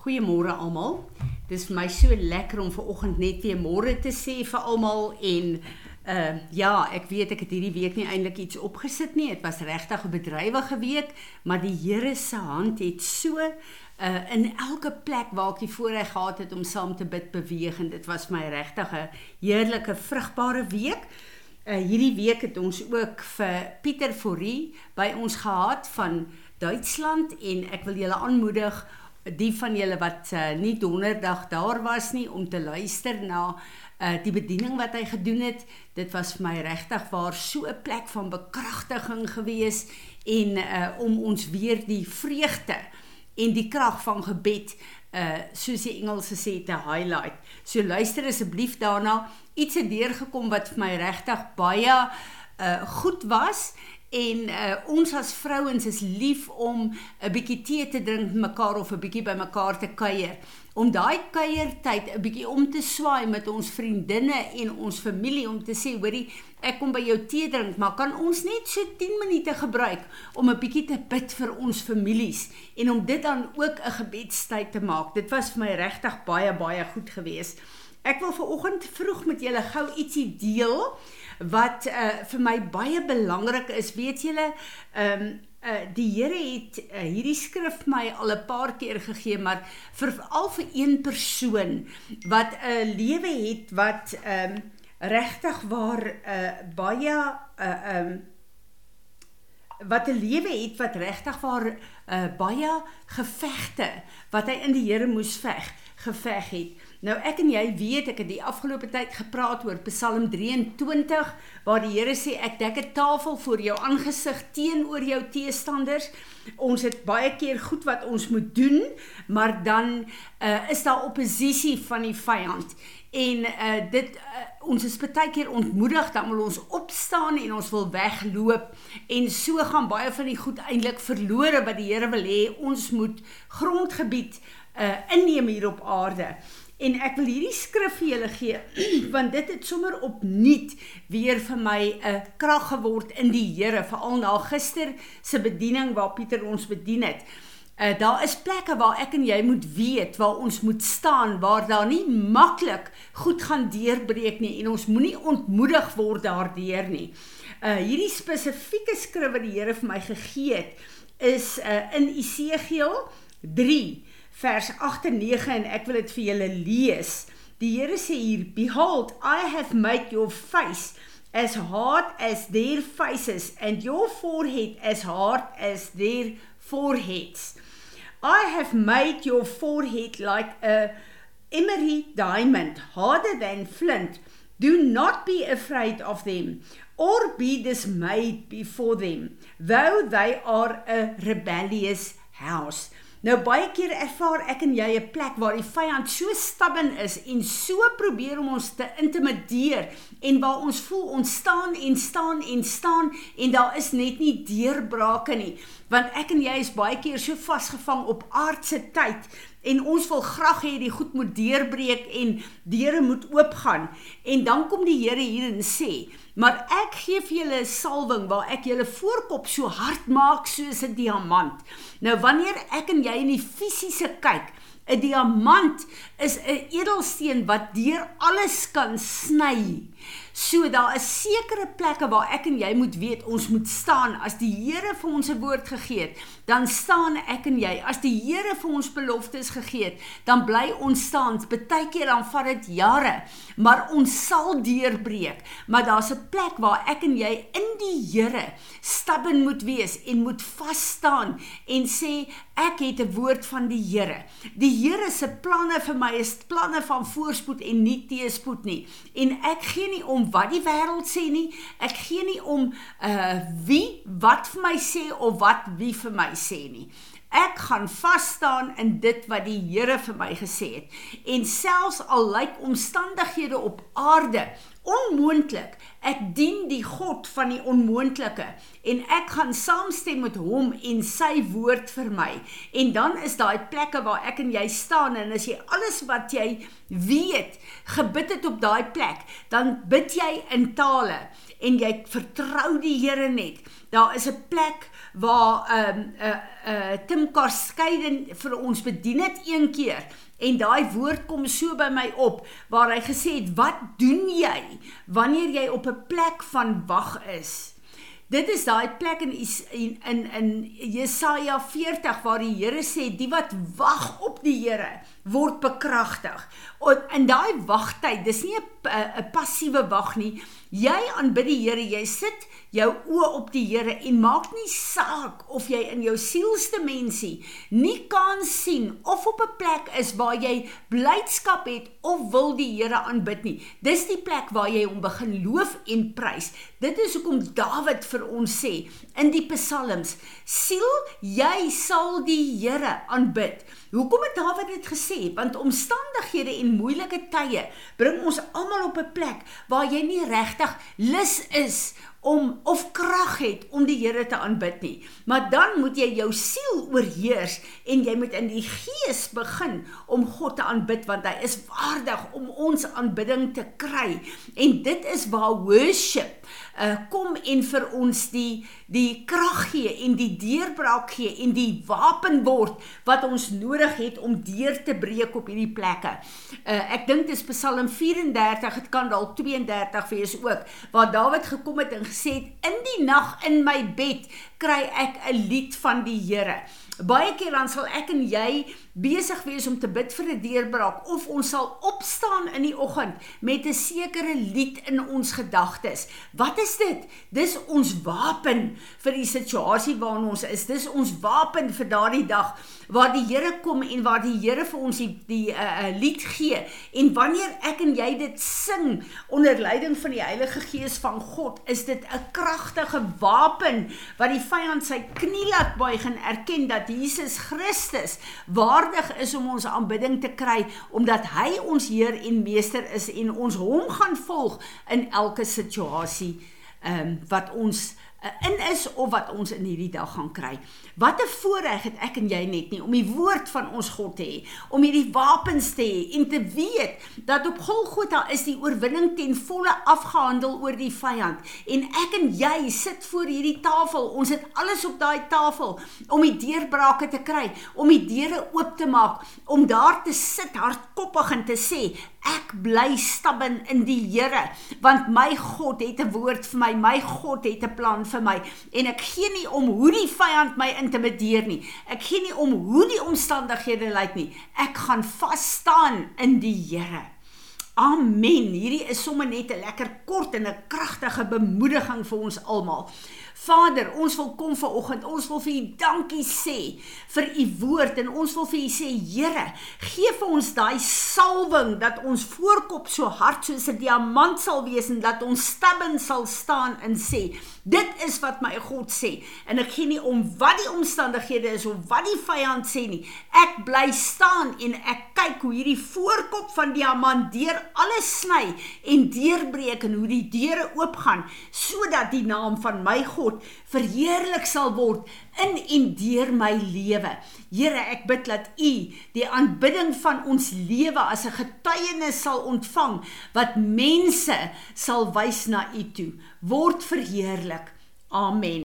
Goeiemôre almal. Dis vir my so lekker om ver oggend net weer môre te sê vir almal en uh ja, ek weet ek het hierdie week nie eintlik iets opgesit nie. Dit was regtig 'n bedrywige week, maar die Here se hand het so uh in elke plek waar ek die voorreg gehad het om saam te bid beweeg en dit was my regtig 'n heerlike vrugbare week. Uh hierdie week het ons ook vir Pieter Forrie by ons gehad van Duitsland en ek wil julle aanmoedig die van julle wat uh, nie donderdag daar was nie om te luister na uh, die bediening wat hy gedoen het dit was vir my regtig waar so 'n plek van bekragtiging gewees en uh, om ons weer die vreugde en die krag van gebed uh soos die Engelse sê te highlight. So luister asseblief daarna. Iets het deurgekom wat vir my regtig baie uh goed was En uh, ons as vrouens is lief om 'n bietjie tee te drink met mekaar of 'n bietjie by mekaar te kuier. Om daai kuiertyd 'n bietjie om te swaai met ons vriendinne en ons familie om te sê, hoorie, ek kom by jou tee drink, maar kan ons net so 10 minute gebruik om 'n bietjie te bid vir ons families en om dit dan ook 'n gebedstyd te maak. Dit was vir my regtig baie baie goed geweest. Ek wil ver oggend vroeg met julle gou ietsie deel wat uh, vir my baie belangrik is, weet julle, ehm um, uh, die Here het uh, hierdie skrif my al 'n paar keer gegee, maar vir al vir een persoon wat 'n lewe het wat ehm um, regtig waar uh, baie uh, ehm um, wat 'n lewe het wat regtig waar uh, baie gevegte wat hy in die Here moes veg, geveg het. Nou ek en jy weet ek het die afgelope tyd gepraat oor Psalm 23 waar die Here sê ek dek 'n tafel voor jou aangesig teenoor jou teestanders. Ons het baie keer goed wat ons moet doen, maar dan uh, is daar oppositie van die vyand. En uh dit uh, ons is baie keer ontmoedig dan wil ons opstaan en ons wil wegloop en so gaan baie van die goed eintlik verlore wat die Here wil hê ons moet grondgebied uh inneem hier op aarde. En ek wil hierdie skrif vir julle gee want dit het sommer opnuut weer vir my 'n uh, krag geword in die Here, veral na gister se bediening waar Pieter ons bedien het. Uh, daar is plekke waar ek en jy moet weet waar ons moet staan waar daar nie maklik goed gaan deurbreek nie en ons moenie ontmoedig word daardeur nie. Uh hierdie spesifieke skrif wat die Here vir my gegee het is uh in Esegiel 3 vers 8 en 9 en ek wil dit vir julle lees. Die Here sê hier: Behold, I have made your face as hard as their faces and your forehead as hard as their foreheads. I have made your forehead like a emery diamond, harder than flint. Do not be afraid of them or be dismayed before them, though they are a rebellious house. Nou baie keer ervaar ek en jy 'n plek waar die vyand so stubborn is en so probeer om ons te intimideer en waar ons voel ons staan en staan en staan en daar is net nie deurbrake nie. Want ek en jy is baie keer so vasgevang op aardse tyd en ons wil graag hê die goed moet deurbreek en deure moet oopgaan. En dan kom die Here hier en sê maar ek gee vir julle 'n salwing waar ek julle voorkop so hard maak soos 'n diamant. Nou wanneer ek en jy in die fisiese kyk 'n diamant is 'n edelsteen wat deur alles kan sny So daar is sekere plekke waar ek en jy moet weet ons moet staan as die Here vir ons 'n woord gegee het, dan staan ek en jy. As die Here vir ons beloftes gegee het, dan bly ons staan. Partykeer dan vat dit jare, maar ons sal deurbreek. Maar daar's 'n plek waar ek en jy in die Here stubborn moet wees en moet vas staan en sê ek het 'n woord van die Here. Die Here se planne vir my is planne van voorspoed en nie teëspoed nie. En ek gee nie om wat die wêreld sê nie. Ek gee nie om uh wie wat vir my sê of wat wie vir my sê nie. Ek gaan vas staan in dit wat die Here vir my gesê het. En selfs al lyk omstandighede op aarde onmoontlik. Ek dien die God van die onmoontlike en ek gaan saamstem met hom en sy woord vir my. En dan is daai plekke waar ek en jy staan en as jy alles wat jy weet gebid het op daai plek, dan bid jy in tale en jy vertrou die Here net. Daar is 'n plek waar ehm um, 'n uh, 'n uh, Tim Karskeiden vir ons bedien het een keer en daai woord kom so by my op waar hy gesê het wat doen jy wanneer jy op 'n plek van wag is dit is daai plek in in in, in Jesaja 40 waar die Here sê die wat wag op die Here word bekragtig in daai wagtyd dis nie 'n 'n passiewe wag nie jy aanbid die Here jy sit jou oë op die Here en maak nie saak of jy in jou sielste mensie nie kan sien of op 'n plek is waar jy blydskap het of wil die Here aanbid nie. Dis die plek waar jy hom begin loof en prys. Dit is hoekom Dawid vir ons sê in die psalms: "Siel, jy sal die Here aanbid." Hoekom het Dawid dit gesê? Want omstandighede en moeilike tye bring ons almal op 'n plek waar jy nie regtig lus is om of krag het om die Here te aanbid nie. Maar dan moet jy jou siel oorheers en jy moet in die gees begin om God te aanbid want hy is waardig om ons aanbidding te kry. En dit is waar worship uh, kom en vir ons die die krag gee en die deurbraak gee en die wapen word wat ons nodig het om deur te breek op hierdie plekke. Uh, ek dink dit is Psalm 34, dit kan dalk 32 wees ook, waar Dawid gekom het en gesê het in die nag in my bed kry ek 'n lied van die Here. Baie keer dan sal ek en jy besig wees om te bid vir 'n deurbraak of ons sal opstaan in die oggend met 'n sekere lied in ons gedagtes. Wat is dit? Dis ons wapen vir die situasie waarin ons is. Dis ons wapen vir daardie dag waar die Here kom en waar die Here vir ons die die 'n uh, uh, lied gee. En wanneer ek en jy dit sing onder leiding van die Heilige Gees van God, is dit 'n kragtige wapen wat die vyand sy knie laat buig en erken dat Jesus Christus waardig is om ons aanbidding te kry omdat hy ons Heer en Meester is en ons hom gaan volg in elke situasie ehm um, wat ons in is of wat ons in hierdie dag gaan kry. Wat 'n voorreg het ek en jy net nie om die woord van ons God te hê, om hierdie wapens te hê en te weet dat op Golgotha is die oorwinning ten volle afgehandel oor die vyand en ek en jy sit voor hierdie tafel. Ons het alles op daai tafel om die deurbrake te kry, om die deure oop te maak, om daar te sit hardkoppig en te sê Ek bly stubben in die Here want my God het 'n woord vir my, my God het 'n plan vir my en ek gee nie om hoe die vyand my intimideer nie. Ek gee nie om hoe die omstandighede lyk nie. Ek gaan vas staan in die Here. Amen. Hierdie is sommer net 'n lekker kort en 'n kragtige bemoediging vir ons almal. Vader, ons wil kom vanoggend. Ons wil vir U dankie sê vir U woord en ons wil vir U sê, Here, gee vir ons daai salwing dat ons voorkop so hard soos 'n diamant sal wees en dat ons stabbin sal staan en sê, dit is wat my God sê. En ek gee nie om wat die omstandighede is of wat die vyand sê nie. Ek bly staan en ek kyk hoe hierdie voorkop van diamant deur alles sny en deurbreek en hoe die deure oopgaan sodat die naam van my God verheerlik sal word in en deur my lewe. Here, ek bid dat U die aanbidding van ons lewe as 'n getuienis sal ontvang wat mense sal wys na U toe. Word verheerlik. Amen.